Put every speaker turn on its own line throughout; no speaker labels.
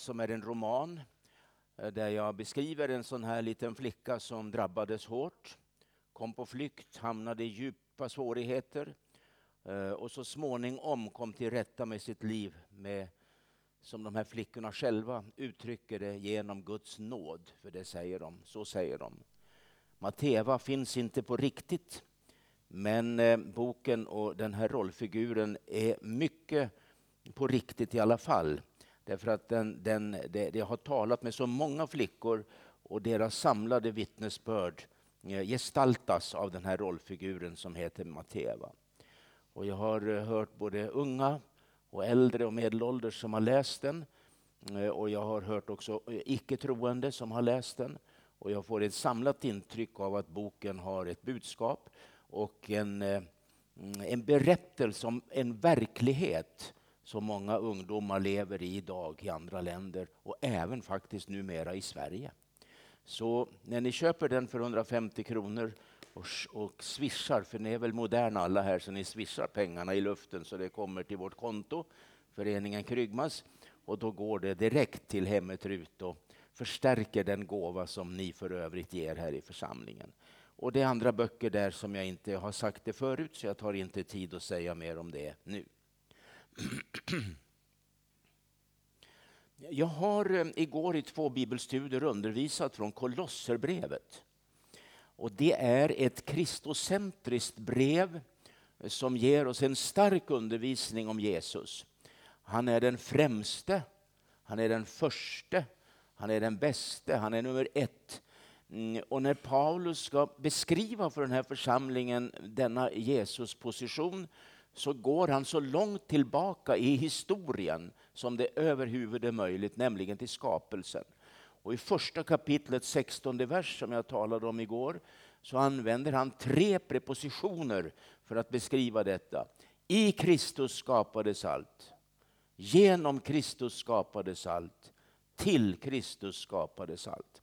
som är en roman eh, där jag beskriver en sån här liten flicka som drabbades hårt, kom på flykt, hamnade i djupa svårigheter eh, och så småningom kom till rätta med sitt liv med, som de här flickorna själva uttrycker det, genom Guds nåd. För det säger de, så säger de. Mateva finns inte på riktigt, men eh, boken och den här rollfiguren är mycket på riktigt i alla fall. Därför att den, den, det, det, har talat med så många flickor och deras samlade vittnesbörd eh, gestaltas av den här rollfiguren som heter Mateva. Och jag har eh, hört både unga och äldre och medelålders som har läst den. Eh, och jag har hört också icke-troende som har läst den. Och jag får ett samlat intryck av att boken har ett budskap och en, mm, en berättelse om en verklighet som många ungdomar lever i idag i andra länder och även faktiskt numera i Sverige. Så när ni köper den för 150 kronor och, och swishar, för ni är väl moderna alla här så ni swishar pengarna i luften så det kommer till vårt konto, föreningen Krygmas, och då går det direkt till Hemmet Rut och förstärker den gåva som ni för övrigt ger här i församlingen. Och det är andra böcker där som jag inte har sagt det förut så jag tar inte tid att säga mer om det nu. Jag har eh, igår i två bibelstudier undervisat från Kolosserbrevet. Och det är ett kristocentriskt brev eh, som ger oss en stark undervisning om Jesus. Han är den främste, han är den förste, han är den bäste, han är nummer ett. Mm, och när Paulus ska beskriva för den här församlingen denna Jesus position så går han så långt tillbaka i historien som det överhuvud är möjligt, nämligen till skapelsen. Och I första kapitlet, 16 vers, som jag talade om igår, så använder han tre prepositioner för att beskriva detta. I Kristus skapades allt. Genom Kristus skapades allt. Till Kristus skapades allt.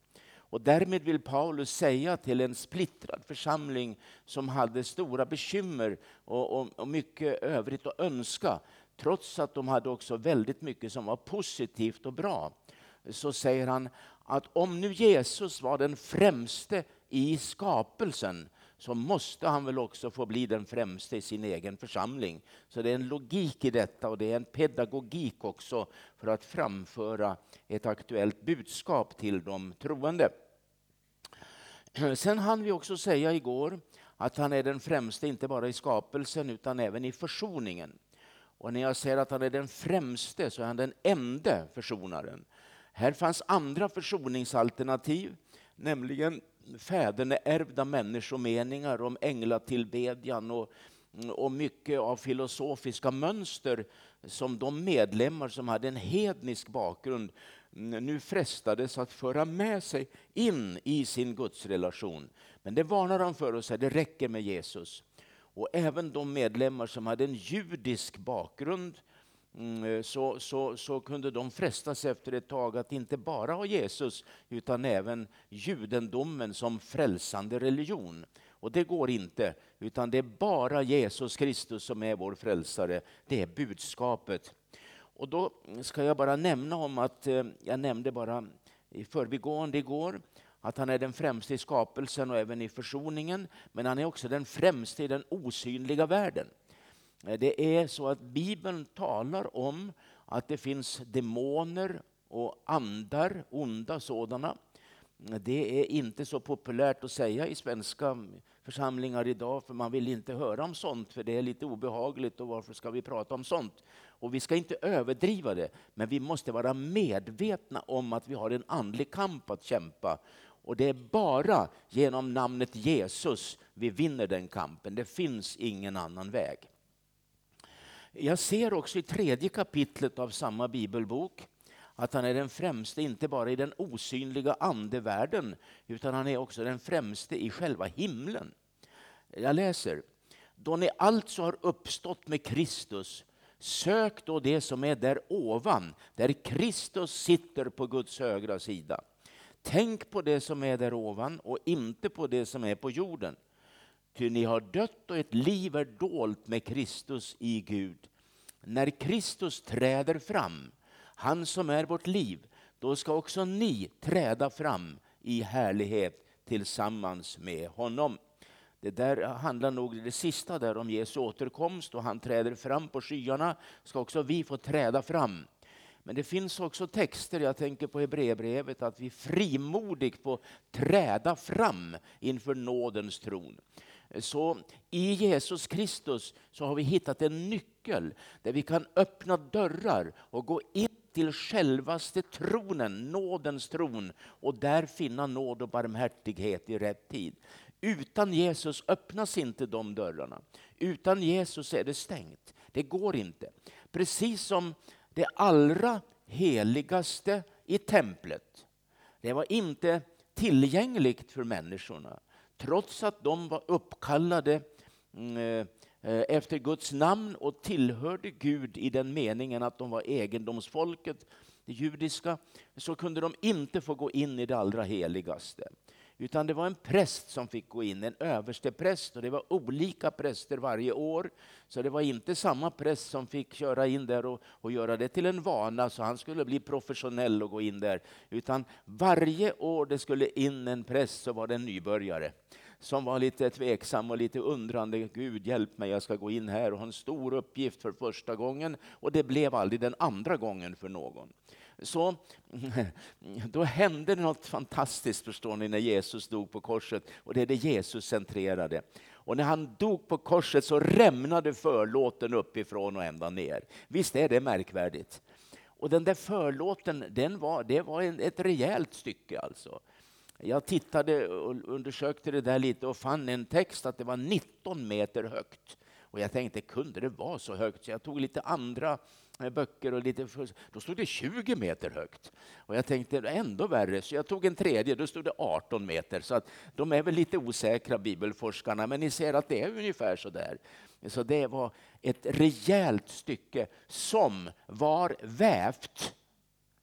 Och därmed vill Paulus säga till en splittrad församling som hade stora bekymmer och, och, och mycket övrigt att önska, trots att de hade också väldigt mycket som var positivt och bra, så säger han att om nu Jesus var den främste i skapelsen så måste han väl också få bli den främste i sin egen församling. Så det är en logik i detta och det är en pedagogik också för att framföra ett aktuellt budskap till de troende. Sen hann vi också säga igår att han är den främste inte bara i skapelsen utan även i försoningen. Och när jag säger att han är den främste så är han den enda försonaren. Här fanns andra försoningsalternativ, nämligen fäderneärvda människomeningar om änglatillbedjan och, och mycket av filosofiska mönster som de medlemmar som hade en hednisk bakgrund nu frestades att föra med sig in i sin gudsrelation. Men det varnar han för och säger det räcker med Jesus. Och även de medlemmar som hade en judisk bakgrund Mm, eh, så, så, så kunde de frestas efter ett tag att inte bara ha Jesus utan även judendomen som frälsande religion. Och det går inte, utan det är bara Jesus Kristus som är vår frälsare. Det är budskapet. Och då ska jag bara nämna om att, eh, jag nämnde bara i förbigående igår, att han är den främste i skapelsen och även i försoningen, men han är också den främste i den osynliga världen. Det är så att Bibeln talar om att det finns demoner och andar, onda sådana. Det är inte så populärt att säga i svenska församlingar idag, för man vill inte höra om sånt, för det är lite obehagligt och varför ska vi prata om sånt? Och vi ska inte överdriva det, men vi måste vara medvetna om att vi har en andlig kamp att kämpa. Och det är bara genom namnet Jesus vi vinner den kampen. Det finns ingen annan väg. Jag ser också i tredje kapitlet av samma bibelbok att han är den främste, inte bara i den osynliga andevärlden, utan han är också den främste i själva himlen. Jag läser. Då ni alltså har uppstått med Kristus, sök då det som är där ovan, där Kristus sitter på Guds högra sida. Tänk på det som är där ovan och inte på det som är på jorden. Ty ni har dött och ett liv är dolt med Kristus i Gud. När Kristus träder fram, han som är vårt liv, då ska också ni träda fram i härlighet tillsammans med honom. Det där handlar nog det sista där om Jesu återkomst och han träder fram på skyarna. Ska också vi få träda fram. Men det finns också texter, jag tänker på Hebreerbrevet, att vi frimodigt får träda fram inför nådens tron. Så i Jesus Kristus så har vi hittat en nyckel där vi kan öppna dörrar och gå in till självaste tronen, nådens tron och där finna nåd och barmhärtighet i rätt tid. Utan Jesus öppnas inte de dörrarna. Utan Jesus är det stängt. Det går inte. Precis som det allra heligaste i templet. Det var inte tillgängligt för människorna trots att de var uppkallade mm, eh, eh, efter Guds namn och tillhörde Gud i den meningen att de var egendomsfolket, det judiska, så kunde de inte få gå in i det allra heligaste. Utan det var en präst som fick gå in, en överstepräst och det var olika präster varje år. Så det var inte samma präst som fick köra in där och, och göra det till en vana så han skulle bli professionell och gå in där. Utan varje år det skulle in en präst så var det en nybörjare som var lite tveksam och lite undrande. Gud hjälp mig, jag ska gå in här och ha en stor uppgift för första gången. Och det blev aldrig den andra gången för någon så då hände det något fantastiskt förstår ni när Jesus dog på korset och det är det Jesus centrerade. Och när han dog på korset så rämnade förlåten uppifrån och ända ner. Visst är det märkvärdigt? Och den där förlåten, den var, det var en, ett rejält stycke alltså. Jag tittade och undersökte det där lite och fann en text att det var 19 meter högt. Och jag tänkte, kunde det vara så högt? Så jag tog lite andra eh, böcker och lite... Då stod det 20 meter högt. Och jag tänkte ändå värre, så jag tog en tredje, då stod det 18 meter. Så att de är väl lite osäkra, bibelforskarna, men ni ser att det är ungefär så där. Så det var ett rejält stycke som var vävt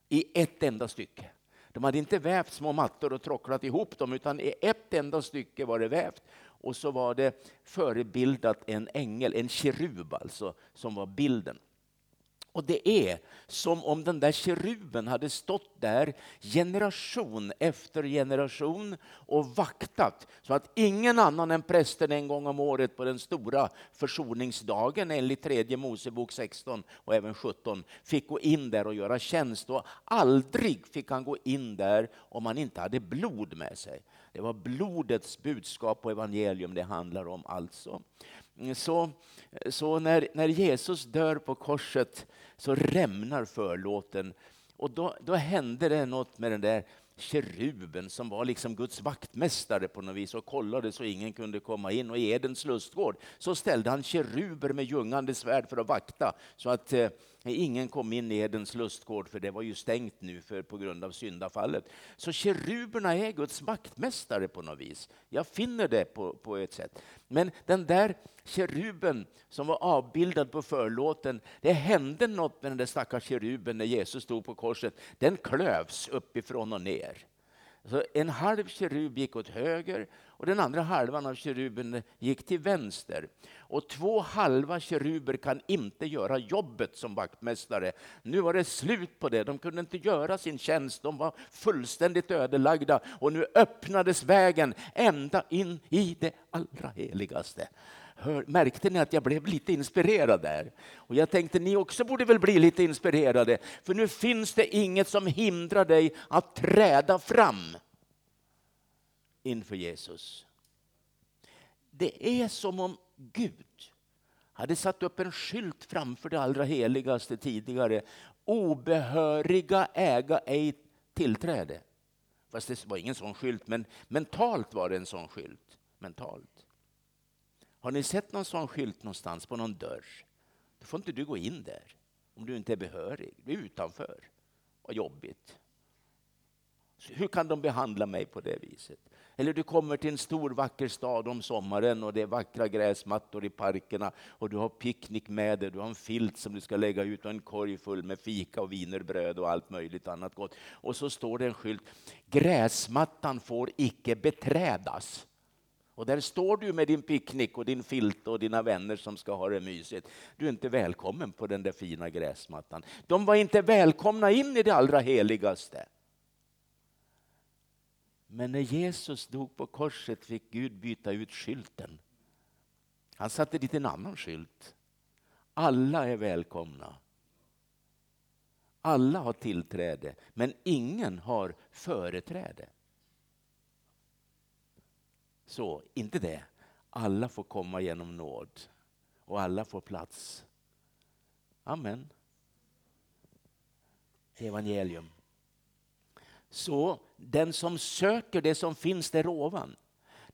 i ett enda stycke. De hade inte vävt små mattor och trocklat ihop dem, utan i ett enda stycke var det vävt. Och så var det förebildat en ängel, en kerub alltså, som var bilden. Och det är som om den där keruben hade stått där generation efter generation och vaktat så att ingen annan än prästen en gång om året på den stora försoningsdagen enligt tredje Mosebok 16 och även 17 fick gå in där och göra tjänst. Och aldrig fick han gå in där om han inte hade blod med sig. Det var blodets budskap och evangelium det handlar om alltså. Så, så när, när Jesus dör på korset så rämnar förlåten. Och då, då hände det något med den där keruben som var liksom Guds vaktmästare på något vis och kollade så ingen kunde komma in. Och i Edens lustgård så ställde han keruber med ljungande svärd för att vakta så att eh, ingen kom in i Edens lustgård för det var ju stängt nu för, på grund av syndafallet. Så keruberna är Guds maktmästare på något vis. Jag finner det på, på ett sätt. Men den där keruben som var avbildad på förlåten, det hände något med den där stackars keruben när Jesus stod på korset. Den klövs uppifrån och ner. Så en halv kerub gick åt höger och den andra halvan av keruben gick till vänster. Och två halva keruber kan inte göra jobbet som vaktmästare. Nu var det slut på det. De kunde inte göra sin tjänst. De var fullständigt ödelagda och nu öppnades vägen ända in i det allra heligaste. Hör, märkte ni att jag blev lite inspirerad där? Och jag tänkte ni också borde väl bli lite inspirerade, för nu finns det inget som hindrar dig att träda fram inför Jesus. Det är som om Gud hade satt upp en skylt framför det allra heligaste tidigare. Obehöriga äga ej tillträde. Fast det var ingen sån skylt, men mentalt var det en sån skylt. Mentalt. Har ni sett någon sån skylt någonstans på någon dörr? Då får inte du gå in där om du inte är behörig. Du är utanför. Vad jobbigt. Hur kan de behandla mig på det viset? Eller du kommer till en stor vacker stad om sommaren och det är vackra gräsmattor i parkerna och du har picknick med dig, du har en filt som du ska lägga ut och en korg full med fika och vinerbröd och allt möjligt annat gott. Och så står det en skylt, gräsmattan får icke beträdas. Och där står du med din picknick och din filt och dina vänner som ska ha det mysigt. Du är inte välkommen på den där fina gräsmattan. De var inte välkomna in i det allra heligaste. Men när Jesus dog på korset fick Gud byta ut skylten. Han satte dit en annan skylt. Alla är välkomna. Alla har tillträde, men ingen har företräde. Så, inte det. Alla får komma genom nåd och alla får plats. Amen. Evangelium. Så den som söker det som finns där ovan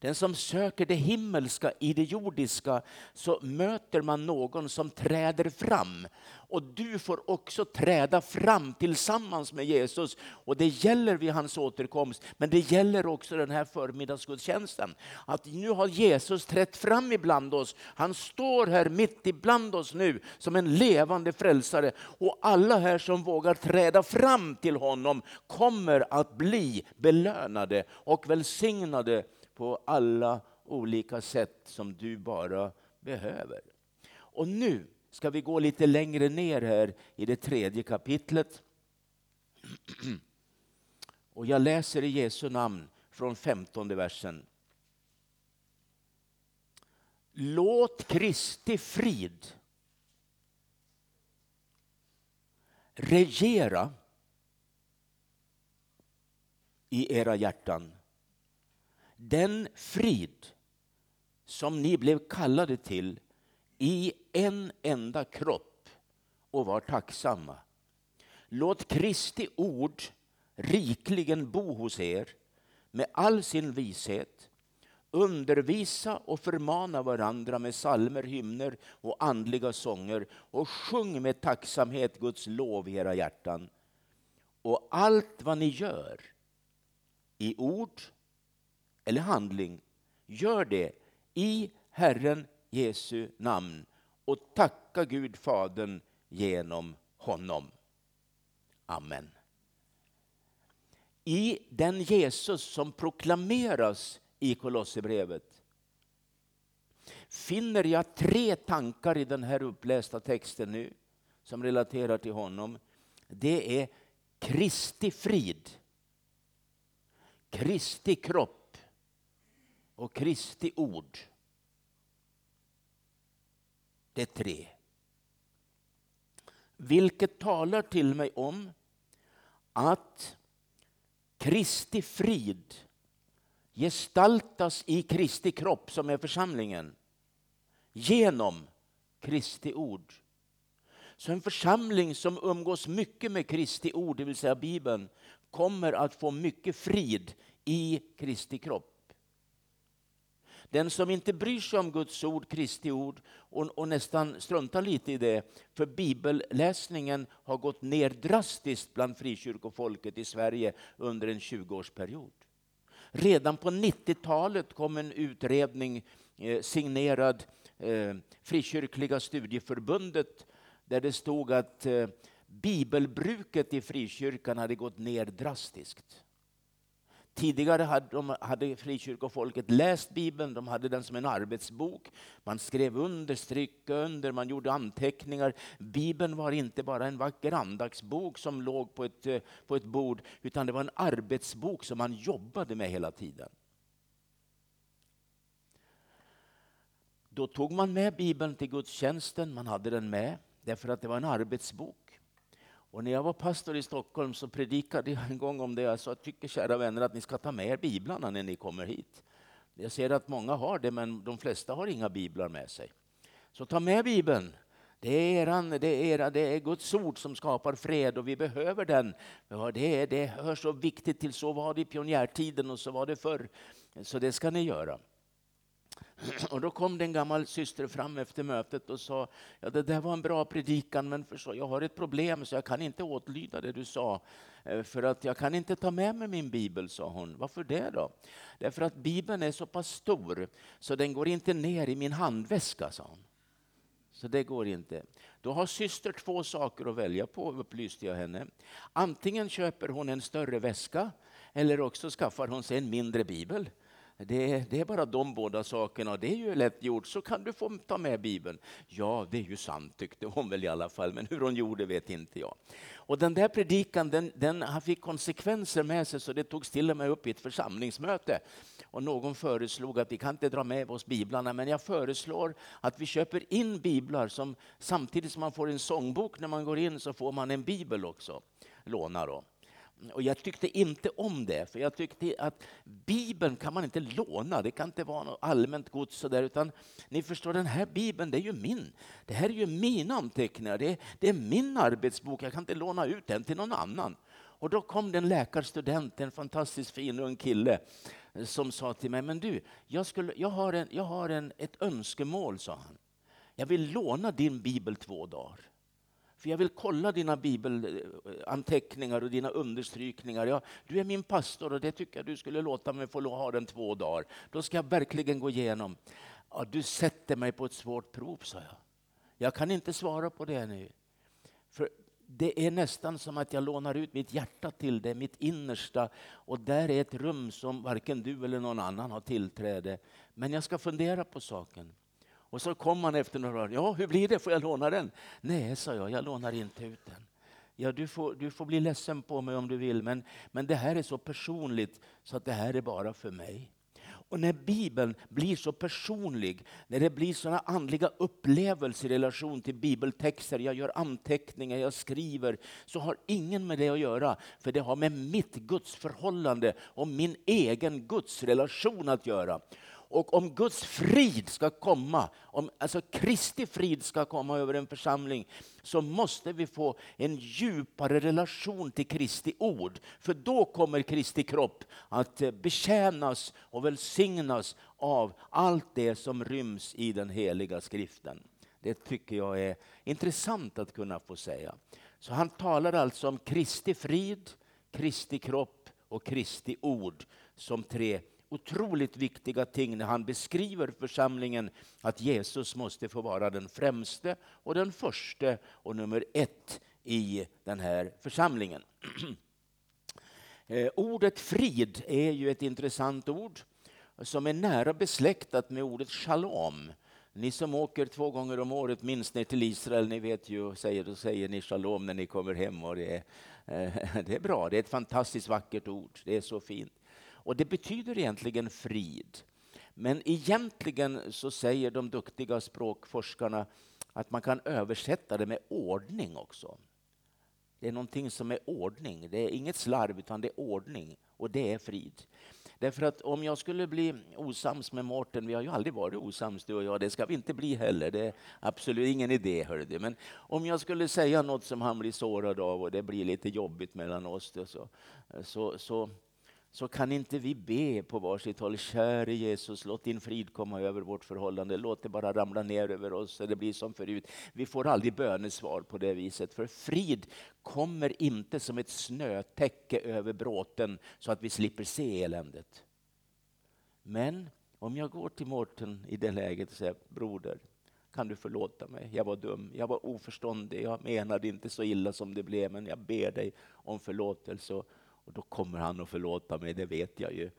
den som söker det himmelska i det jordiska så möter man någon som träder fram. Och du får också träda fram tillsammans med Jesus. Och det gäller vid hans återkomst, men det gäller också den här förmiddagsgudstjänsten. Att nu har Jesus trätt fram ibland oss. Han står här mitt ibland oss nu som en levande frälsare. Och alla här som vågar träda fram till honom kommer att bli belönade och välsignade på alla olika sätt som du bara behöver. Och nu ska vi gå lite längre ner här i det tredje kapitlet. Och jag läser i Jesu namn från femtonde versen. Låt Kristi frid regera i era hjärtan den frid som ni blev kallade till i en enda kropp och var tacksamma. Låt Kristi ord rikligen bo hos er med all sin vishet. Undervisa och förmana varandra med salmer, hymner och andliga sånger och sjung med tacksamhet Guds lov i era hjärtan. Och allt vad ni gör i ord eller handling, gör det i Herren Jesu namn och tacka Gud Fadern genom honom. Amen. I den Jesus som proklameras i Kolosserbrevet finner jag tre tankar i den här upplästa texten nu som relaterar till honom. Det är Kristi frid, Kristi kropp och Kristi ord. Det är tre. Vilket talar till mig om att Kristi frid gestaltas i Kristi kropp som är församlingen genom Kristi ord. Så en församling som umgås mycket med Kristi ord, det vill säga Bibeln, kommer att få mycket frid i Kristi kropp. Den som inte bryr sig om Guds ord, Kristi ord, och, och, nästan struntar lite i det, för bibelläsningen har gått ner drastiskt bland frikyrkofolket i Sverige under en 20-årsperiod. Redan på 90-talet kom en utredning eh, signerad eh, Frikyrkliga studieförbundet där det stod att eh, bibelbruket i frikyrkan hade gått ner drastiskt. Tidigare hade, de, hade frikyrkofolket läst Bibeln, de hade den som en arbetsbok. Man skrev under, strök under, man gjorde anteckningar. Bibeln var inte bara en vacker andagsbok som låg på ett, eh, på ett bord, utan det var en arbetsbok som man jobbade med hela tiden. Då tog man med Bibeln till gudstjänsten, man hade den med, därför att det var en arbetsbok. Och när jag var pastor i Stockholm så predikade jag en gång om det. Jag sa, tycker kära vänner att ni ska ta med er biblarna när ni kommer hit. Jag ser att många har det, men de flesta har inga biblar med sig. Så ta med bibeln. Det är, eran, det, är era, det är Guds ord som skapar fred och vi behöver den. Det, är, det hör så viktigt till, så var det i pionjärtiden och så var det förr. Så det ska ni göra. Och då kom det en gammal syster fram efter mötet och sa, ja det där var en bra predikan men för jag har ett problem så jag kan inte åtlyda det du sa. Eh, för att jag kan inte ta med mig min bibel, sa hon. Varför det då? Därför att bibeln är så pass stor så den går inte ner i min handväska, sa hon. Så det går inte. Då har syster två saker att välja på, upplyste jag henne. Antingen köper hon en större väska eller också skaffar hon sig en mindre bibel. Det är, det är bara de båda sakerna det är ju lätt gjort. Så kan du få ta med Bibeln. Ja, det är ju sant tyckte hon väl i alla fall, men hur hon gjorde vet inte jag. Och den där predikan den, den fick konsekvenser med sig så det togs till och med upp i ett församlingsmöte. Och någon föreslog att vi kan inte dra med oss biblarna, men jag föreslår att vi köper in biblar som samtidigt som man får en sångbok när man går in så får man en bibel också. Låna då. Och jag tyckte inte om det, för jag tyckte att Bibeln kan man inte låna. Det kan inte vara något allmänt gods sådär, utan ni förstår, den här Bibeln, det är ju min. Det här är ju mina anteckningar, det är, det är min arbetsbok. Jag kan inte låna ut den till någon annan. Och då kom det en läkarstudent, en fantastiskt fin ung kille, som sa till mig, men du, jag, skulle, jag har, en, jag har en, ett önskemål, sa han. Jag vill låna din bibel två dagar. För jag vill kolla dina bibelanteckningar och dina understrykningar. Ja, du är min pastor och det tycker jag du skulle låta mig få ha den två dagar. Då ska jag verkligen gå igenom. Ja, du sätter mig på ett svårt prov, sa jag. Jag kan inte svara på det nu. För det är nästan som att jag lånar ut mitt hjärta till det, mitt innersta. Och där är ett rum som varken du eller någon annan har tillträde. Men jag ska fundera på saken. Och så kom han efter några år. Ja, hur blir det? Får jag låna den? Nej, sa jag, jag lånar inte ut den. Ja, du får, du får bli ledsen på mig om du vill, men, men det här är så personligt så att det här är bara för mig. Och när Bibeln blir så personlig, när det blir sådana andliga upplevelser i relation till bibeltexter, jag gör anteckningar, jag skriver, så har ingen med det att göra. För det har med mitt gudsförhållande och min egen gudsrelation att göra. Och om Guds frid ska komma, om alltså Kristi frid ska komma över en församling, så måste vi få en djupare relation till Kristi ord. För då kommer Kristi kropp att eh, betjänas och välsignas av allt det som ryms i den heliga skriften. Det tycker jag är intressant att kunna få säga. Så han talar alltså om Kristi frid, Kristi kropp och Kristi ord som tre otroligt viktiga ting när han beskriver församlingen att Jesus måste få vara den främste och den första och nummer ett i den här församlingen. Eh, ordet frid är ju ett intressant ord som är nära besläktat med ordet shalom. Ni som åker två gånger om året minst ner till Israel, ni vet ju, säger, då säger ni shalom när ni kommer hem. Och det, är, eh, det är bra, det är ett fantastiskt vackert ord, det är så fint. Och det betyder egentligen frid. Men egentligen så säger de duktiga språkforskarna att man kan översätta det med ordning också. Det är någonting som är ordning. Det är inget slarv, utan det är ordning. Och det är frid. Därför att om jag skulle bli osams med Mårten, vi har ju aldrig varit osams du och jag, det ska vi inte bli heller, det är absolut ingen idé. Hörde. Men om jag skulle säga något som han blir sårad av och det blir lite jobbigt mellan oss, så, så, så så kan inte vi be på varsitt håll. Käre Jesus, låt din frid komma över vårt förhållande. Låt det bara ramla ner över oss så det blir som förut. Vi får aldrig bönesvar på det viset. För frid kommer inte som ett snötäcke över bråten så att vi slipper se eländet. Men om jag går till Mårten i det läget och säger broder, kan du förlåta mig? Jag var dum, jag var oförståndig, jag menade inte så illa som det blev, men jag ber dig om förlåtelse. Och då kommer han att förlåta mig, det vet jag ju.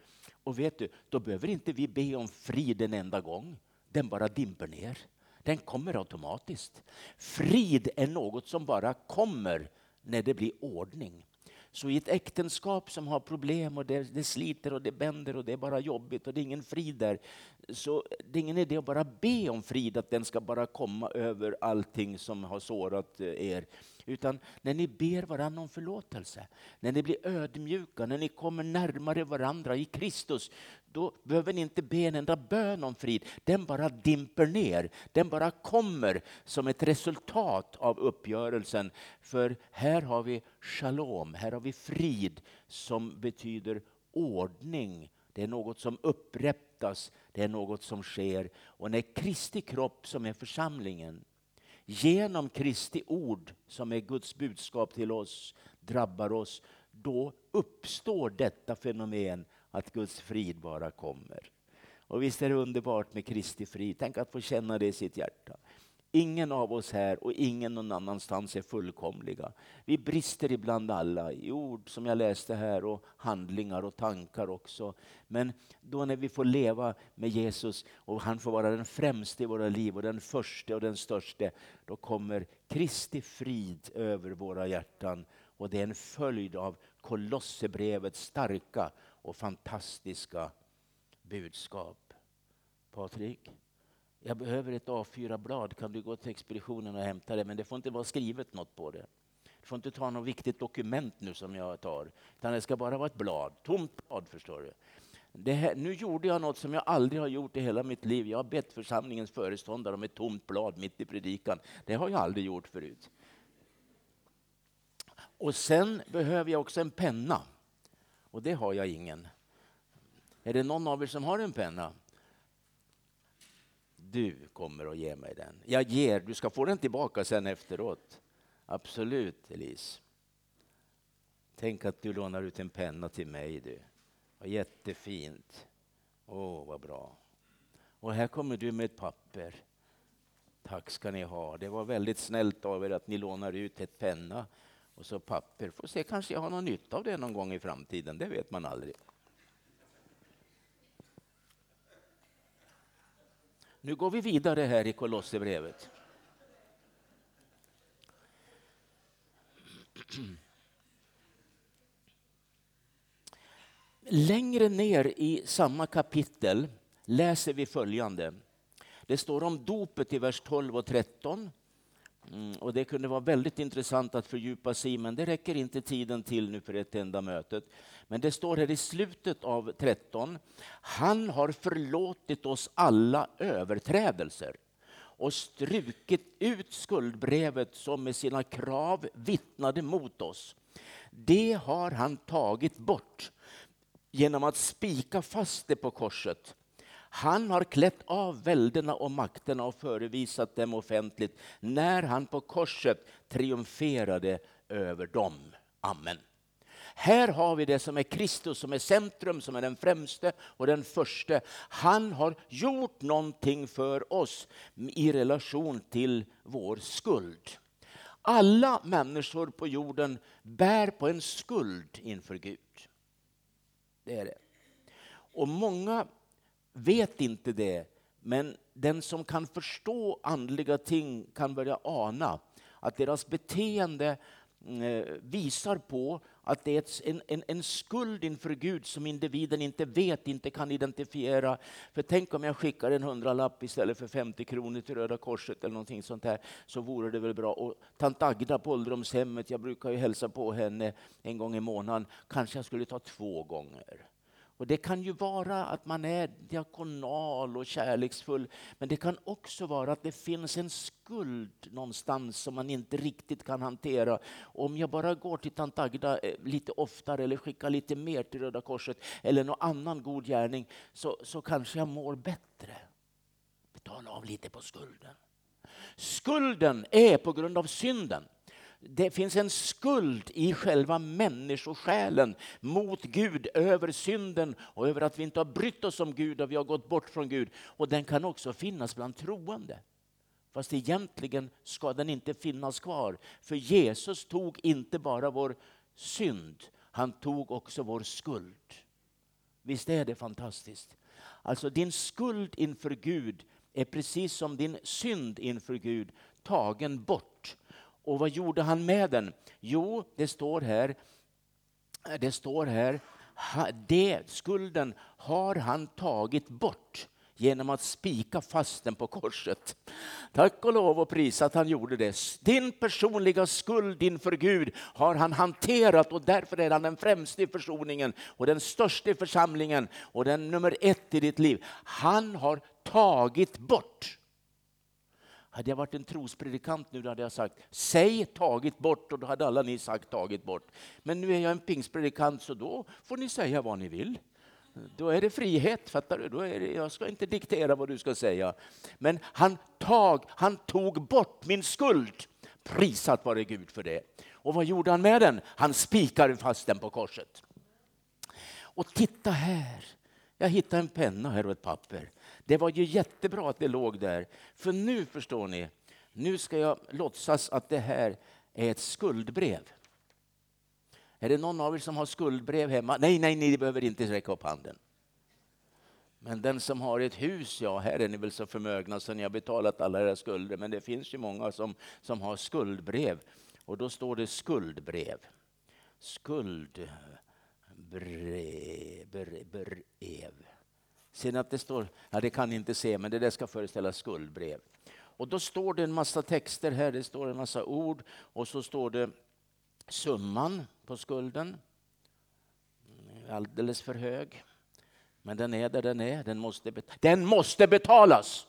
Och vet du, då behöver inte vi be om frid en enda gång. Den bara dimper ner. Den kommer automatiskt. Frid är något som bara kommer när det blir ordning. Så i ett äktenskap som har problem och det, det, sliter och det bänder och det är bara jobbigt och det är ingen frid där. Så det är ingen idé att bara be om frid, att den ska bara komma över allting som har sårat eh, er. Utan när ni ber varandra om förlåtelse, när ni blir ödmjuka, när ni kommer närmare varandra i Kristus, då behöver ni inte be en enda bön om frid. Den bara dimper ner. Den bara kommer som ett resultat av uppgörelsen. För här har vi shalom, här har vi frid som betyder ordning. Det är något som upprättas, det är något som sker. Och när Kristi kropp, som är församlingen, genom Kristi ord, som är Guds budskap till oss, drabbar oss, då uppstår detta fenomen att Guds frid bara kommer. Och visst är det underbart med Kristi frid. Tänk att få känna det i sitt hjärta. Ingen av oss här och ingen någon annanstans är fullkomliga. Vi brister ibland alla i ord som jag läste här och handlingar och tankar också. Men då när vi får leva med Jesus och han får vara den främste i våra liv och den första och den största, då kommer Kristi frid över våra hjärtan. Och det är en följd av Kolosserbrevets starka och fantastiska budskap. Patrik? Jag behöver ett A4-blad, kan du gå till expeditionen och hämta det? Men det får inte vara skrivet något på det. Du får inte ta något viktigt dokument nu som jag tar, utan det ska bara vara ett blad, tomt blad förstår du. Här, nu gjorde jag något som jag aldrig har gjort i hela mitt liv. Jag har bett församlingens föreståndare om ett tomt blad mitt i predikan. Det har jag aldrig gjort förut. Och sen behöver jag också en penna. Och det har jag ingen. Är det någon av er som har en penna? Du kommer att ge mig den. Jag ger, du ska få den tillbaka sen efteråt. Absolut, Elise. Tänk att du lånar ut en penna till mig du. Vad jättefint. Åh, oh, vad bra. Och här kommer du med ett papper. Tack ska ni ha. Det var väldigt snällt av er att ni lånar ut ett penna och så papper. Får se, kanske jag har någon nytta av det någon gång i framtiden. Det vet man aldrig. Nu går vi vidare här i Kolosserbrevet. Längre ner i samma kapitel läser vi följande. Det står om dopet i vers 12 och 13. Mm, och det kunde vara väldigt intressant att fördjupa sig i, men det räcker inte tiden till nu för ett enda mötet. Men det står här i slutet av 13. Han har förlåtit oss alla överträdelser och strukit ut skuldbrevet som med sina krav vittnade mot oss. Det har han tagit bort genom att spika fast det på korset. Han har klätt av väldena och makterna och förevisat dem offentligt när han på korset triumferade över dem. Amen. Här har vi det som är Kristus, som är centrum, som är den främste och den första. Han har gjort någonting för oss i relation till vår skuld. Alla människor på jorden bär på en skuld inför Gud. Det är det. Och många vet inte det, men den som kan förstå andliga ting kan börja ana att deras beteende mm, eh, visar på att det är en, en, en skuld inför Gud som individen inte vet, inte kan identifiera. För tänk om jag skickar en hundralapp istället för 50 kronor till Röda Korset eller någonting sånt här, så vore det väl bra. Och tant Agda på ålderdomshemmet, jag brukar ju hälsa på henne en gång i månaden, kanske jag skulle ta två gånger. Och Det kan ju vara att man är diakonal och kärleksfull, men det kan också vara att det finns en skuld någonstans som man inte riktigt kan hantera. Om jag bara går till tant Agda eh, lite oftare eller skickar lite mer till Röda Korset eller någon annan god gärning så, så kanske jag mår bättre. Betala av lite på skulden. Skulden är på grund av synden det finns en skuld i själva människosjälen mot Gud över synden och över att vi inte har brytt oss om Gud och vi har gått bort från Gud. Och den kan också finnas bland troende. Fast egentligen ska den inte finnas kvar. För Jesus tog inte bara vår synd, han tog också vår skuld. Visst är det fantastiskt? Alltså din skuld inför Gud är precis som din synd inför Gud tagen bort. Och vad gjorde han med den? Jo, det står här, det står här, det, skulden har han tagit bort genom att spika fast den på korset. Tack och lov och pris att han gjorde det. Din personliga skuld inför Gud har han hanterat och därför är han den främste i försoningen och den största i församlingen och den nummer ett i ditt liv. Han har tagit bort hade jag varit en trospredikant nu då hade jag sagt säg tagit bort och då hade alla ni sagt tagit bort. Men nu är jag en pingstpredikant så då får ni säga vad ni vill. Då är det frihet, fattar du? Då är det, jag ska inte diktera vad du ska säga. Men han, tag, han tog bort min skuld. Prisat vare Gud för det. Och vad gjorde han med den? Han spikade fast den på korset. Och titta här, jag hittade en penna här och ett papper. Det var ju jättebra att det låg där. För nu förstår ni, Nu ska jag låtsas att det här är ett skuldbrev. Är det någon av er som har skuldbrev hemma? Nej, nej, ni behöver inte räcka upp handen. Men den som har ett hus, ja, här är ni väl så förmögna så ni har betalat alla era skulder. Men det finns ju många som, som har skuldbrev. Och då står det skuldbrev. Skuldbrev. brev. Ser ni att det står, ja det kan ni inte se, men det där ska föreställa skuldbrev. Och då står det en massa texter här, det står en massa ord och så står det summan på skulden. Alldeles för hög. Men den är där den är, den måste, den måste betalas.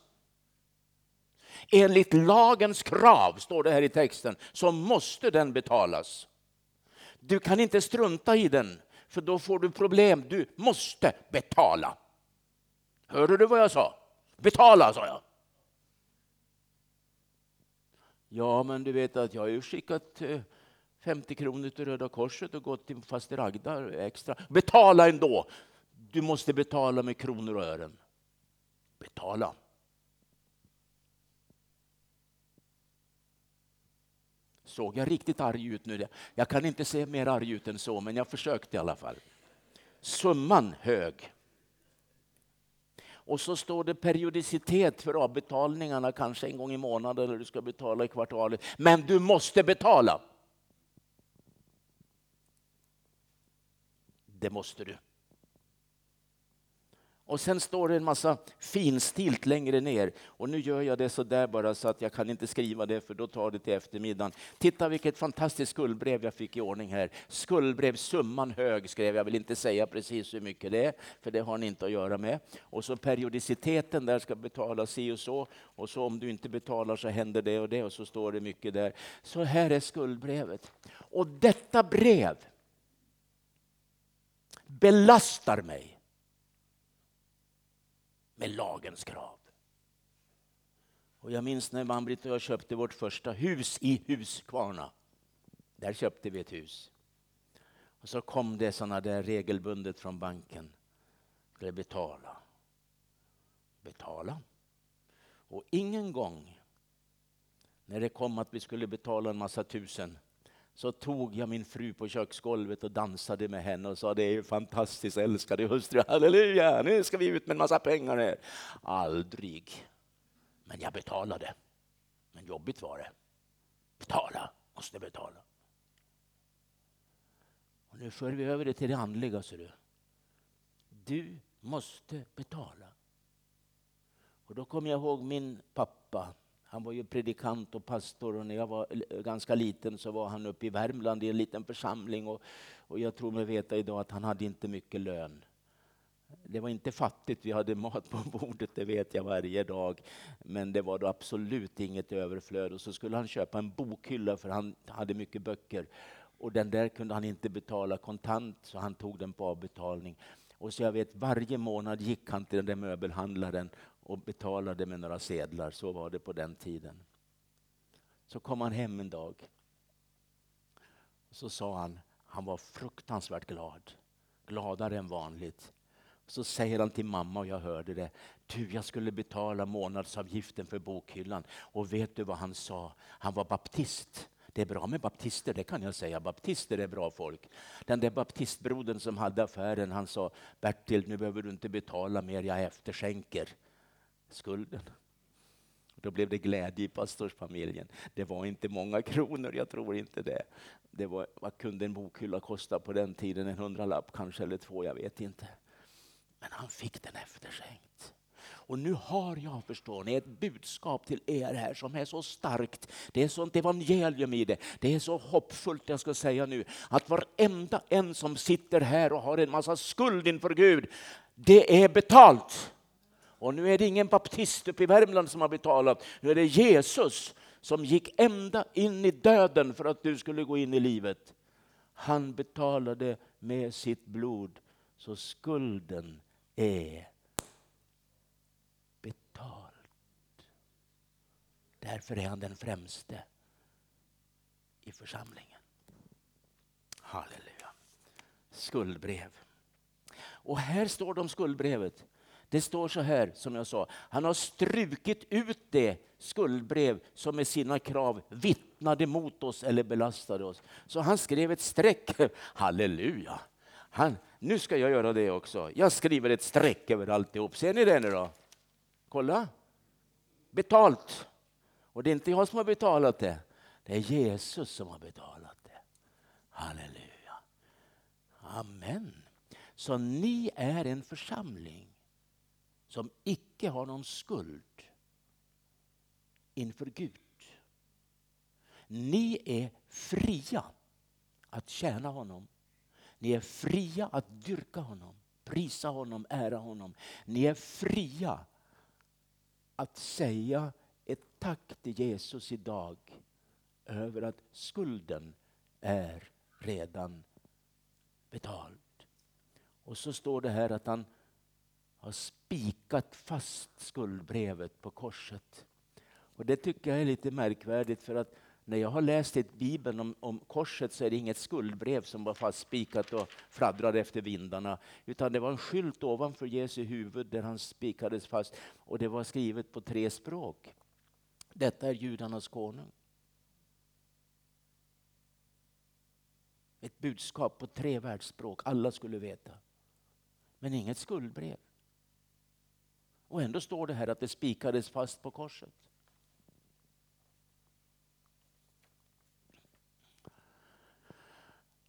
Enligt lagens krav, står det här i texten, så måste den betalas. Du kan inte strunta i den, för då får du problem. Du måste betala. Hörde du vad jag sa? Betala, sa jag. Ja, men du vet att jag har ju skickat eh, 50 kronor till Röda Korset och gått till faster Agda extra. Betala ändå! Du måste betala med kronor och ören. Betala. Såg jag riktigt arg ut nu? Jag kan inte se mer arg ut än så, men jag försökte i alla fall. Summan hög. Och så står det periodicitet för avbetalningarna, kanske en gång i månaden eller du ska betala i kvartalet. Men du måste betala. Det måste du. Och sen står det en massa finstilt längre ner. Och nu gör jag det så där bara så att jag kan inte skriva det för då tar det till eftermiddagen. Titta vilket fantastiskt skuldbrev jag fick i ordning här. Skuldbrev, summan hög skrev jag, vill inte säga precis hur mycket det är, för det har ni inte att göra med. Och så periodiciteten där ska betala si och så. Och så om du inte betalar så händer det och det och så står det mycket där. Så här är skuldbrevet. Och detta brev belastar mig med lagens krav. Och jag minns när Mambrit och jag köpte vårt första hus i Huskvarna. Där köpte vi ett hus. Och så kom det sådana där regelbundet från banken. Skulle betala. Betala. Och ingen gång när det kom att vi skulle betala en massa tusen så tog jag min fru på köksgolvet och dansade med henne och sa det är ju fantastiskt älskade hustru, halleluja, nu ska vi ut med en massa pengar här. Aldrig. Men jag betalade. Men jobbigt var det. Betala, måste betala. Och nu för vi över det till det andliga, ser du. Du måste betala. Och då kommer jag ihåg min pappa han var ju predikant och pastor och när jag var ganska liten så var han uppe i Värmland i en liten församling och, och jag tror mig veta idag att han hade inte mycket lön. Det var inte fattigt, vi hade mat på bordet, det vet jag varje dag. Men det var då absolut inget överflöd. Och så skulle han köpa en bokhylla för han hade mycket böcker. Och den där kunde han inte betala kontant så han tog den på avbetalning. Och så jag vet varje månad gick han till den där möbelhandlaren och betalade med några sedlar. Så var det på den tiden. Så kom han hem en dag. Så sa han, han var fruktansvärt glad. Gladare än vanligt. Så säger han till mamma, och jag hörde det. Du, jag skulle betala månadsavgiften för bokhyllan. Och vet du vad han sa? Han var baptist. Det är bra med baptister, det kan jag säga. Baptister är bra folk. Den där baptistbrodern som hade affären, han sa Bertil, nu behöver du inte betala mer, jag efterskänker skulden. Då blev det glädje i pastorsfamiljen. Det var inte många kronor, jag tror inte det. det var, vad kunde en bokhylla kosta på den tiden? En hundralapp kanske, eller två, jag vet inte. Men han fick den efterskänkt. Och nu har jag, förstår ni, ett budskap till er här som är så starkt. Det är sånt evangelium i det. Det är så hoppfullt, jag ska säga nu, att varenda en som sitter här och har en massa skuld inför Gud, det är betalt. Och nu är det ingen baptist uppe i Värmland som har betalat, nu är det Jesus som gick ända in i döden för att du skulle gå in i livet. Han betalade med sitt blod, så skulden är betald. Därför är han den främste i församlingen. Halleluja. Skuldbrev. Och här står det om skuldbrevet. Det står så här, som jag sa, han har strukit ut det skuldbrev som med sina krav vittnade mot oss eller belastade oss. Så han skrev ett streck. Halleluja! Han, nu ska jag göra det också. Jag skriver ett streck över alltihop. Ser ni det nu då? Kolla! Betalt. Och det är inte jag som har betalat det. Det är Jesus som har betalat det. Halleluja. Amen. Så ni är en församling som icke har någon skuld inför Gud. Ni är fria att tjäna honom. Ni är fria att dyrka honom, prisa honom, ära honom. Ni är fria att säga ett tack till Jesus idag över att skulden är redan betald. Och så står det här att han har spikat fast skuldbrevet på korset. Och Det tycker jag är lite märkvärdigt för att när jag har läst i Bibeln om, om, korset så är det inget skuldbrev som var fastspikat och fladdrade efter vindarna. Utan det var en skylt ovanför Jesu huvud där han spikades fast och det var skrivet på tre språk. Detta är judarnas konung. Ett budskap på tre världsspråk, alla skulle veta. Men inget skuldbrev. Och ändå står det här att det spikades fast på korset.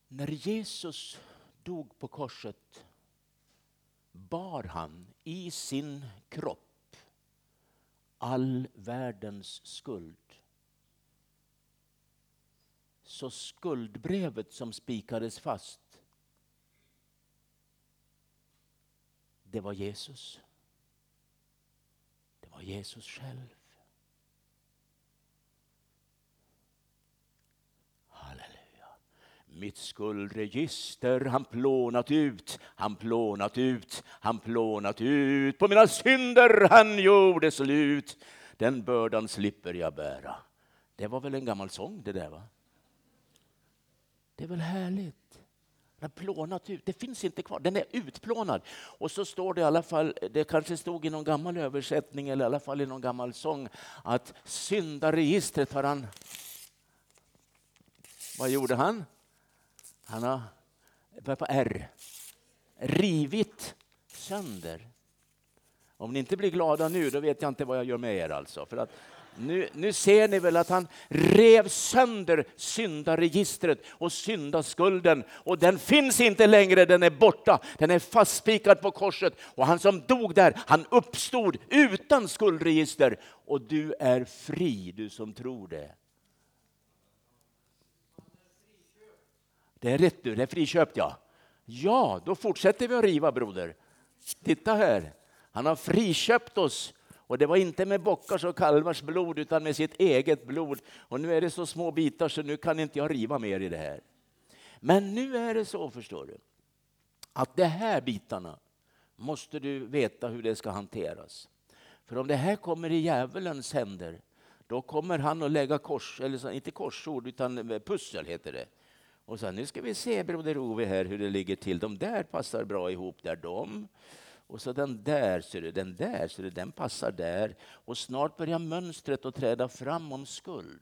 När Jesus dog på korset bar han i sin kropp all världens skuld. Så skuldbrevet som spikades fast, det var Jesus. Var Jesus själv. Halleluja. Mitt skuldregister han plånat ut, han plånat ut, han plånat ut. På mina synder han gjorde slut. Den bördan slipper jag bära. Det var väl en gammal sång det där va? Det är väl härligt? Den har plånat ut, det finns inte kvar, den är utplånad. Och så står det i alla fall, det kanske stod i någon gammal översättning eller i alla fall i någon gammal sång att syndaregistret har han... Vad gjorde han? Han har, börjar på R, rivit sönder. Om ni inte blir glada nu, då vet jag inte vad jag gör med er alltså. För att nu, nu ser ni väl att han rev sönder syndaregistret och syndaskulden. Och den finns inte längre, den är borta. Den är fastspikad på korset. Och han som dog där, han uppstod utan skuldregister. Och du är fri, du som tror det. Det är rätt du, det är friköpt ja. Ja, då fortsätter vi att riva broder. Titta här, han har friköpt oss och det var inte med bockars och kalvars blod utan med sitt eget blod. Och nu är det så små bitar så nu kan inte jag riva mer i det här. Men nu är det så förstår du, att de här bitarna måste du veta hur det ska hanteras. För om det här kommer i djävulens händer, då kommer han att lägga kors, eller inte korsord utan pussel heter det och så nu ska vi se broder Ove här hur det ligger till. De där passar bra ihop där, de. Och så den där, ser du, den där, ser du, den passar där. Och snart börjar mönstret att träda fram om skuld.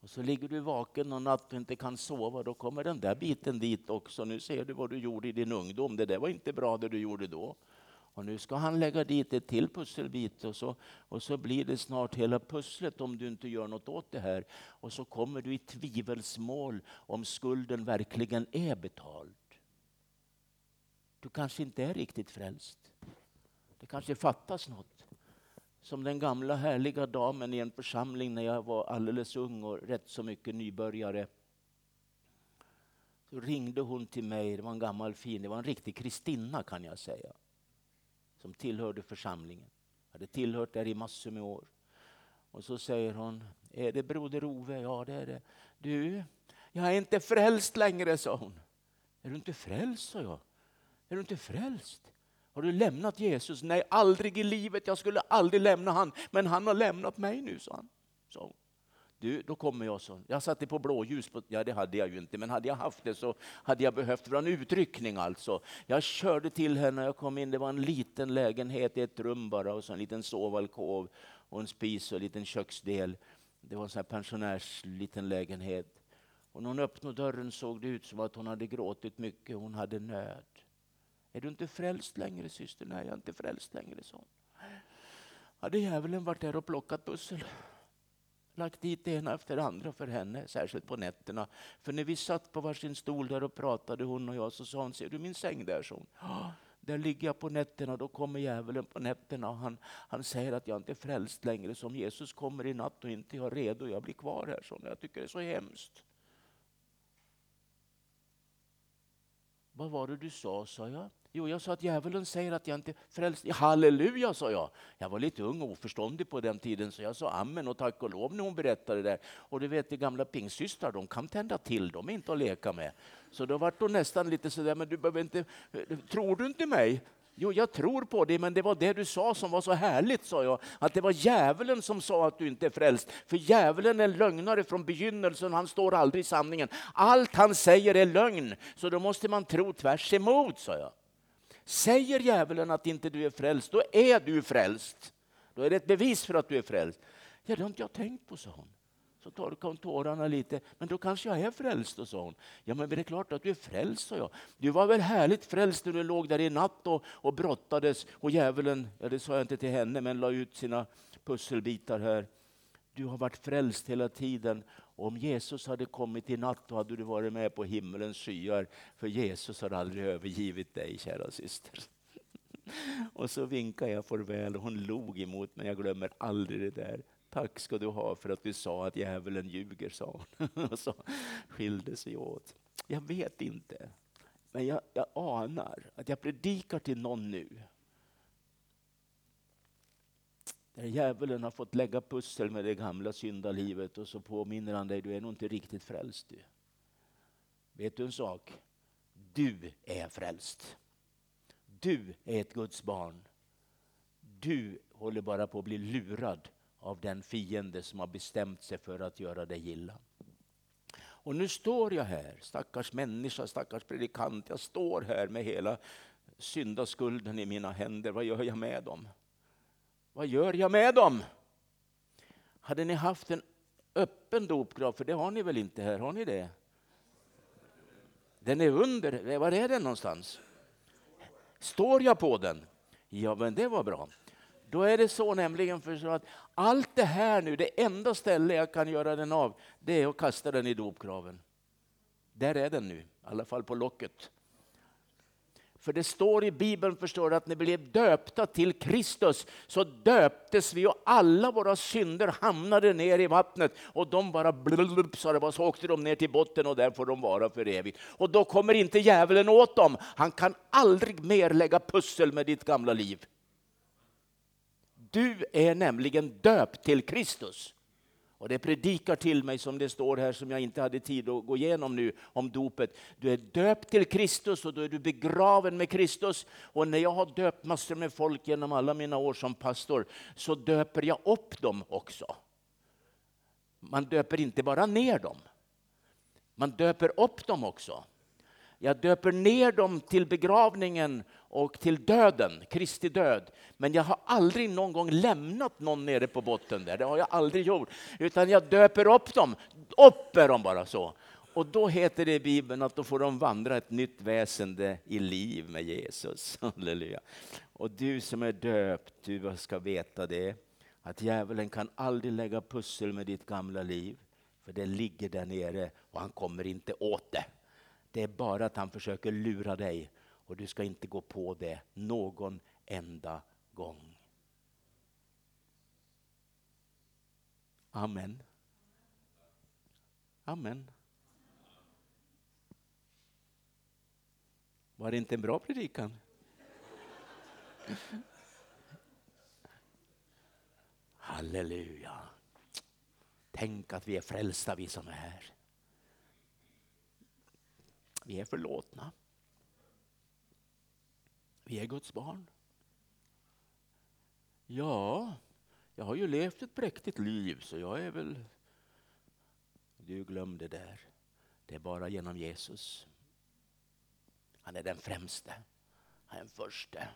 Och så ligger du vaken någon natt och inte kan sova, då kommer den där biten dit också. Nu ser du vad du gjorde i din ungdom, det där var inte bra det du gjorde då. Och nu ska han lägga dit ett till pusselbit och så, och så blir det snart hela pusslet om du inte gör något åt det här. Och så kommer du i tvivelsmål om skulden verkligen är betald. Du kanske inte är riktigt frälst. Det kanske fattas något. Som den gamla härliga damen i en församling när jag var alldeles ung och rätt så mycket nybörjare. Då ringde hon till mig, det var en gammal fin, det var en riktig Kristina kan jag säga som tillhörde församlingen. Hade tillhört där i massor med år. Och så säger hon, är det broder Ove? Ja det är det. Du, jag är inte frälst längre, sa hon. Är du inte frälst, sa jag. Är du inte frälst? Har du lämnat Jesus? Nej, aldrig i livet. Jag skulle aldrig lämna han. Men han har lämnat mig nu, sa han. Så. Du, då kommer jag så. Jag satte på blåljus, på, ja det hade jag ju inte, men hade jag haft det så hade jag behövt, en utryckning alltså. Jag körde till henne när jag kom in, det var en liten lägenhet i ett rum bara och så en liten sovalkov och en spis och en liten köksdel. Det var en sån här pensionärs liten lägenhet. Och när hon öppnade dörren såg det ut som att hon hade gråtit mycket, hon hade nöd. Är du inte frälst längre syster? Nej, jag är inte frälst längre, så. Hade djävulen varit där och plockat pussel lagt dit det ena efter det andra för henne, särskilt på nätterna. För när vi satt på varsin stol där och pratade, hon och jag, så sa hon, ser du min säng där? son? där ligger jag på nätterna, då kommer djävulen på nätterna och han, han säger att jag inte är frälst längre. Så om Jesus kommer i natt och inte jag är redo, jag blir kvar här. Så jag tycker det är så hemskt. Vad var det du sa, sa jag. Jo, jag sa att djävulen säger att jag inte är frälst. Halleluja, sa jag. Jag var lite ung och oförståndig på den tiden, så jag sa amen och tack och lov när hon berättade det. Och du vet, de gamla pingsystrar, de kan tända till, de är inte att leka med. Så då var hon nästan lite sådär, men du behöver inte, tror du inte mig? Jo, jag tror på det, men det var det du sa som var så härligt, sa jag. Att det var djävulen som sa att du inte är frälst. För djävulen är lögnare från begynnelsen, han står aldrig i sanningen. Allt han säger är lögn, så då måste man tro tvärs emot, sa jag. Säger djävulen att inte du är frälst, då är du frälst. Då är det ett bevis för att du är frälst. Ja, det har inte jag tänkt på, sa hon. Så torkade hon tårarna lite. Men då kanske jag är frälst, sa hon. Ja, men det är klart att du är frälst, sa jag. Du var väl härligt frälst när du låg där i natt och, och brottades. Och djävulen, ja, det sa jag inte till henne, men la ut sina pusselbitar här. Du har varit frälst hela tiden. Om Jesus hade kommit i natt då hade du varit med på himmelens skyar. För Jesus har aldrig övergivit dig, kära syster. Och så vinkade jag farväl och hon log emot mig. Jag glömmer aldrig det där. Tack ska du ha för att du sa att djävulen ljuger, sa hon. Och så skilde sig åt. Jag vet inte, men jag, jag anar att jag predikar till någon nu där djävulen har fått lägga pussel med det gamla syndalivet och så påminner han dig, du är nog inte riktigt frälst. Du. Vet du en sak? Du är frälst. Du är ett Guds barn. Du håller bara på att bli lurad av den fiende som har bestämt sig för att göra dig illa. Och nu står jag här, stackars människa, stackars predikant. Jag står här med hela syndaskulden i mina händer. Vad gör jag med dem? Vad gör jag med dem? Hade ni haft en öppen dopgrav, för det har ni väl inte här, har ni det? Den är under, var är den någonstans? Står jag på den? Ja, men det var bra. Då är det så nämligen för så att allt det här nu, det enda ställe jag kan göra den av, det är att kasta den i dopgraven. Där är den nu, i alla fall på locket. För det står i Bibeln förstår du, att när vi blev döpta till Kristus så döptes vi och alla våra synder hamnade ner i vattnet och de bara blub, så, det var, så åkte de ner till botten och där får de vara för evigt. Och då kommer inte djävulen åt dem. Han kan aldrig mer lägga pussel med ditt gamla liv. Du är nämligen döpt till Kristus. Och det predikar till mig som det står här som jag inte hade tid att gå igenom nu om dopet. Du är döpt till Kristus och då är du begraven med Kristus. Och när jag har döpt massor med folk genom alla mina år som pastor så döper jag upp dem också. Man döper inte bara ner dem. Man döper upp dem också. Jag döper ner dem till begravningen och till döden, Kristi död. Men jag har aldrig någon gång lämnat någon nere på botten där. Det har jag aldrig gjort. Utan jag döper upp dem. Upp är de bara så. Och då heter det i Bibeln att då får de vandra ett nytt väsende i liv med Jesus. Halleluja. Och du som är döpt, du ska veta det. Att djävulen kan aldrig lägga pussel med ditt gamla liv. För det ligger där nere och han kommer inte åt det. Det är bara att han försöker lura dig och du ska inte gå på det någon enda gång. Amen. Amen. Var det inte en bra predikan? Halleluja. Tänk att vi är frälsta vi som är här. Vi är förlåtna. Vi är Guds barn. Ja, jag har ju levt ett präktigt liv så jag är väl du glöm det där. Det är bara genom Jesus. Han är den främste. Han är den förste.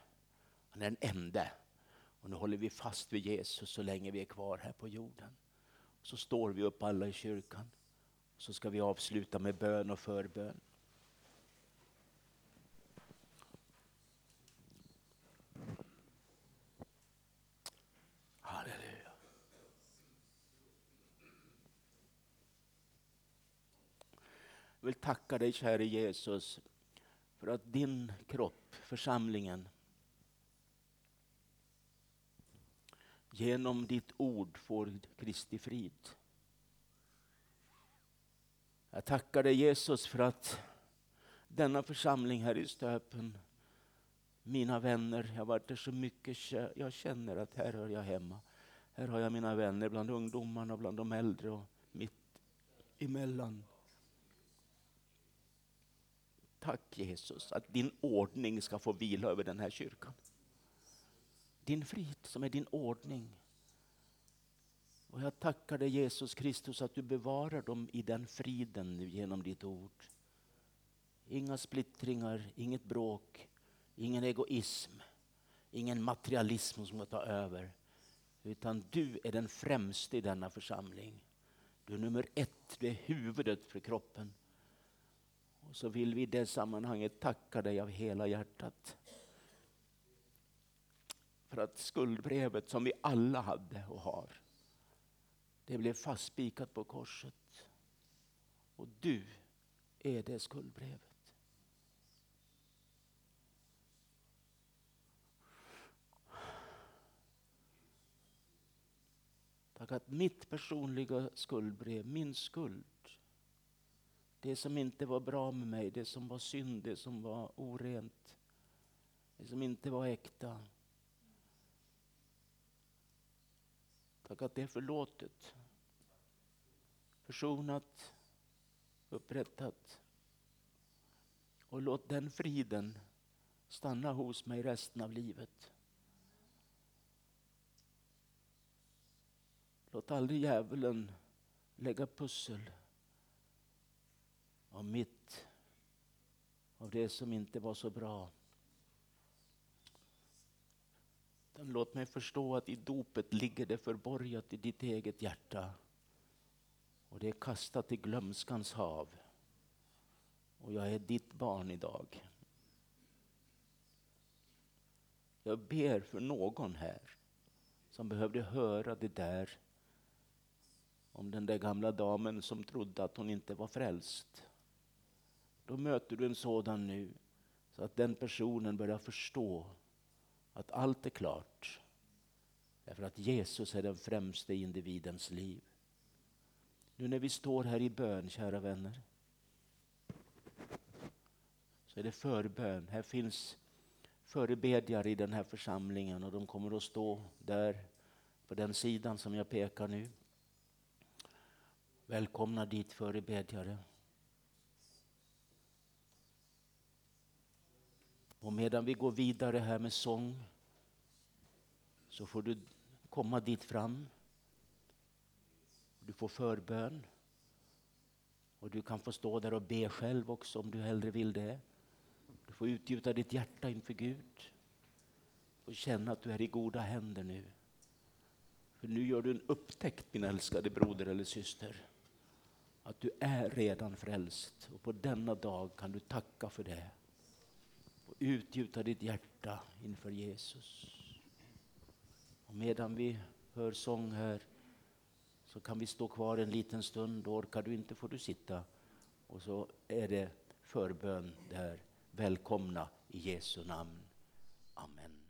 Han är den ende. Och nu håller vi fast vid Jesus så länge vi är kvar här på jorden. Så står vi upp alla i kyrkan. Så ska vi avsluta med bön och förbön. Jag vill tacka dig käre Jesus för att din kropp, församlingen, genom ditt ord får Kristi frid. Jag tackar dig Jesus för att denna församling här i Stöpen, mina vänner, jag har varit där så mycket, jag känner att här hör jag hemma. Här har jag mina vänner bland ungdomarna, bland de äldre och mitt emellan. Tack Jesus att din ordning ska få vila över den här kyrkan. Din frid som är din ordning. Och jag tackar dig Jesus Kristus att du bevarar dem i den friden nu genom ditt ord. Inga splittringar, inget bråk, ingen egoism, ingen materialism som ska ta över. Utan du är den främste i denna församling. Du är nummer ett, du är huvudet för kroppen. Och så vill vi i det sammanhanget tacka dig av hela hjärtat. För att skuldbrevet som vi alla hade och har, det blev fastspikat på korset. Och du är det skuldbrevet. Tack att mitt personliga skuldbrev, min skuld, det som inte var bra med mig, det som var synd, det som var orent, det som inte var äkta. Tack att det är förlåtet, försonat, upprättat. Och låt den friden stanna hos mig resten av livet. Låt aldrig djävulen lägga pussel av mitt, av det som inte var så bra. Låt mig förstå att i dopet ligger det förborgat i ditt eget hjärta. Och det är kastat i glömskans hav. Och jag är ditt barn idag. Jag ber för någon här som behövde höra det där om den där gamla damen som trodde att hon inte var frälst. Då möter du en sådan nu så att den personen börjar förstå att allt är klart. Därför att Jesus är den främste i individens liv. Nu när vi står här i bön, kära vänner, så är det förbön. Här finns förebedjare i den här församlingen och de kommer att stå där på den sidan som jag pekar nu. Välkomna dit förebedjare. Och medan vi går vidare här med sång så får du komma dit fram. Du får förbön. Och du kan få stå där och be själv också om du hellre vill det. Du får utgjuta ditt hjärta inför Gud. Och känna att du är i goda händer nu. För nu gör du en upptäckt min älskade broder eller syster. Att du är redan frälst och på denna dag kan du tacka för det utgjuta ditt hjärta inför Jesus. Och medan vi hör sång här så kan vi stå kvar en liten stund. Orkar du inte får du sitta. Och så är det förbön där. Välkomna i Jesu namn. Amen.